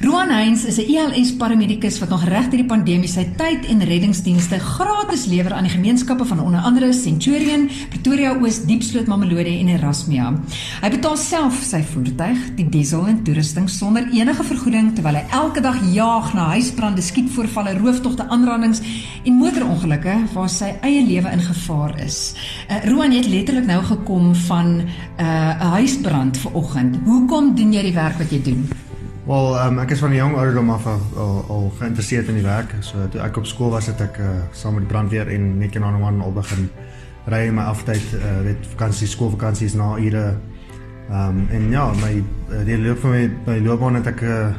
Roan Heinz is 'n ELS paramedikus wat nog reg deur die pandemie sy tyd en reddingsdienste gratis lewer aan die gemeenskappe van onder andere Centurion, Pretoria Oos, Diepsloot, Mamelodi en Erasmia. Hy betaal self sy voertuig, die diesel en toerusting sonder enige vergoeding terwyl hy elke dag jaag na huisbrande, skietvoorvalle, rooftogte, aanrandings en motorongelukke waar sy eie lewe in gevaar is. Uh, Roan het letterlik nou gekom van uh, 'n uh, huisbrand vanoggend. Hoekom doen jy die werk wat jy doen? Wel, um, ek is van 'n jong ouderdom af al, al, al geïnteresseerd in die werk. So toe ek op skool was, het ek uh, saam met die brandweer en net in aan al begin ry my aftyd, uh, weet vakansie, skoolvakansies na ure. Ehm um, en ja, my uh, die loop van my my loopbaan het ek uh,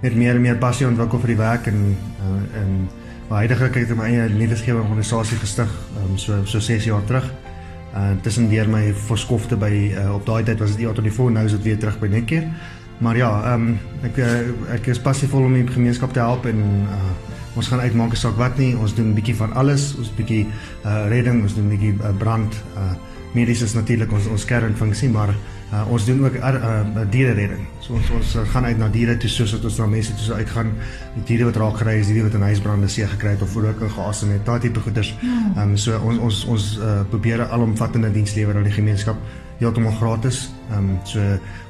net meer en meer passie ontwikkel vir die werk en uh, en huidigelik het ek my eie nuwesgewing organisasie gestig, um, so so 6 jaar terug. Uh tussen deur my verskofte by uh, op daai tyd was dit Otto Niveau, nou is dit weer terug by Netcare. Maar ja, ehm um, ek uh, ek is passievol om die gemeenskap te help en uh ons gaan uitmaak saak wat nie, ons doen 'n bietjie van alles, ons bietjie uh redding, ons doen 'n bietjie uh, brand uh medies is natuurlik ons ons kernfunksie, maar uh, ons doen ook uh, uh, diere redding. So ons ons uh, gaan uit na diere toe soos wat ons na mense toe sou uitgaan. Die diere wat raak gery is, die diere wat in huisbrande see gekry het of vroeg ingeasem het, daai tipe goeders. Hmm. Ehm um, so ons ons ons uh, probeer 'n alomvattende diens lewer aan die gemeenskap heeltemal gratis. Ehm um, so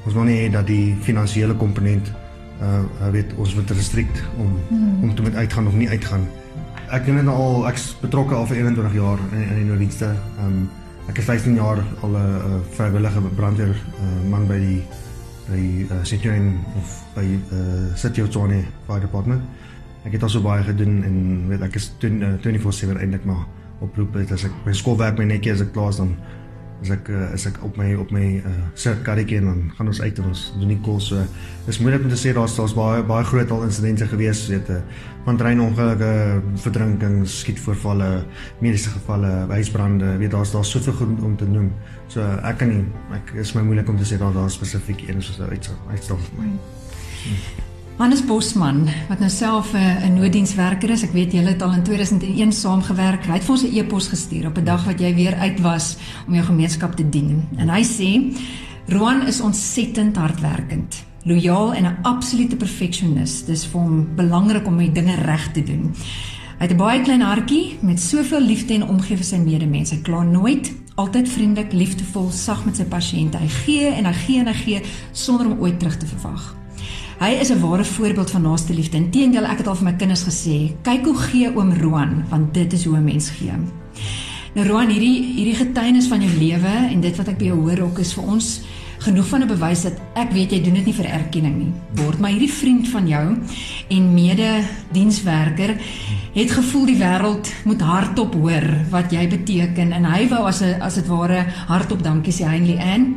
ons wil nie hê dat die finansiële komponent uh weet ons moet restrikt om hmm. om te met uitgaan of nie uitgaan. Ek doen dit al ek's betrokke al vir 21 jaar in in die nooddienste. Ehm um, ek is 15 jaar al 'n uh, vrywillige brandweer uh, man by die by uh, Centurion of by uh, City of Tshwane Fire Department. Ek het al so baie gedoen en weet ek is 24/7 eintlik maar oproep het as ek by skool werk my netjie as ek klaar is dan as ek uh, as ek op my op my uh, sit karretjie en dan gaan ons uit en ons doen die kol so dis moeilik om te sê daar's daar's baie baie groot al insidente gewees weet uh, van treinongelukke verdrinkings skietvoorvalle mediese gevalle huisbrande weet daar's daar's soveel goed om te noem. So ek kan nie ek is my moeilik om te sê daar daar spesifiek een soos uitstaan vir my. Hmm. Hannes Bosman wat nou self 'n uh, nooddienswerker is. Ek weet julle het al in 2001 saamgewerk. Hy het vir ons 'n e-pos gestuur op 'n dag wat jy weer uit was om jou gemeenskap te dien. En hy sê: "Roan is ontsettend hardwerkend, lojaal en 'n absolute perfeksionis. Dis vir hom belangrik om die dinge reg te doen." Hy het 'n baie klein hartjie met soveel liefde en omgee vir sy medemens. Hy kla nooit, altyd vriendelik, liefdevol, sag met sy pasiënte. Hy gee en hy gee en hy gee sonder om ooit terug te verwag. Hy is 'n ware voorbeeld van naaste liefde. Inteendeel, ek het al vir my kinders gesê, kyk hoe gee oom Roan, want dit is hoe 'n mens gee. Nou Roan, hierdie hierdie getuienis van jou lewe en dit wat ek by jou hoor ook is vir ons genoeg van 'n bewys dat ek weet jy doen dit nie vir erkenning nie. Word maar hierdie vriend van jou en mede-dienswerker het gevoel die wêreld moet hardop hoor wat jy beteken en hy wou as 'n as dit ware hardop dankie sê Heinlie Ann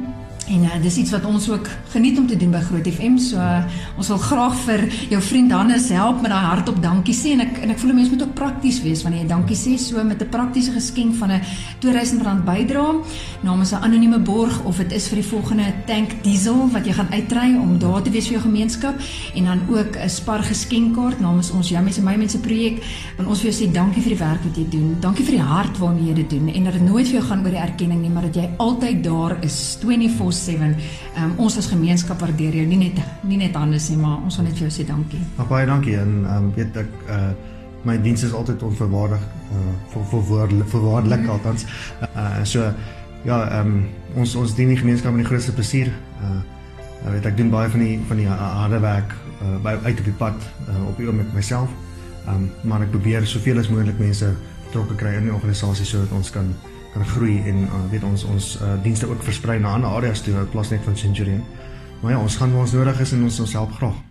En uh, dis iets wat ons ook geniet om te doen by Groot FM. So uh, ons wil graag vir jou vriend Hannes help met daai hartop dankie sê. En ek en ek voel 'n mens moet ook prakties wees wanneer jy dankie sê so met 'n praktiese geskenk van 'n R2000 bydra namens 'n anonieme borg of dit is vir die volgende tank diesel wat jy gaan uitry om daar te wees vir jou gemeenskap. En dan ook 'n spar geskenkkaart. Namens ons jou mense my mense projek. Want ons wil jou sê dankie vir die werk wat jy doen. Dankie vir die hart waarmee jy dit doen. En dat dit nooit vir jou gaan oor die erkenning nie, maar dat jy altyd daar is. 24 7. Um, ons as gemeenskap waardeer jou nie net nie net anders nie, maar ons wil net vir jou sê dankie. Baie dankie en um, weet ek uh my diens is altyd onverwaardig uh vir vir voorwaardelik mm. althans. Uh so ja, um, ons ons dien die gemeenskap met die grootste plesier. Uh ek weet ek doen baie van die van die harde werk uh by uit op die pad uh, op hier met myself. Um, maar ek probeer soveel as moontlik mense betrokke kry in die organisasie sodat ons kan kan groei en uh, weet ons ons uh, dienste ook versprei na ander areas toe in plaas net van Centurion. Maar ja, ons gaan waar ons nodig is en ons ons help graag.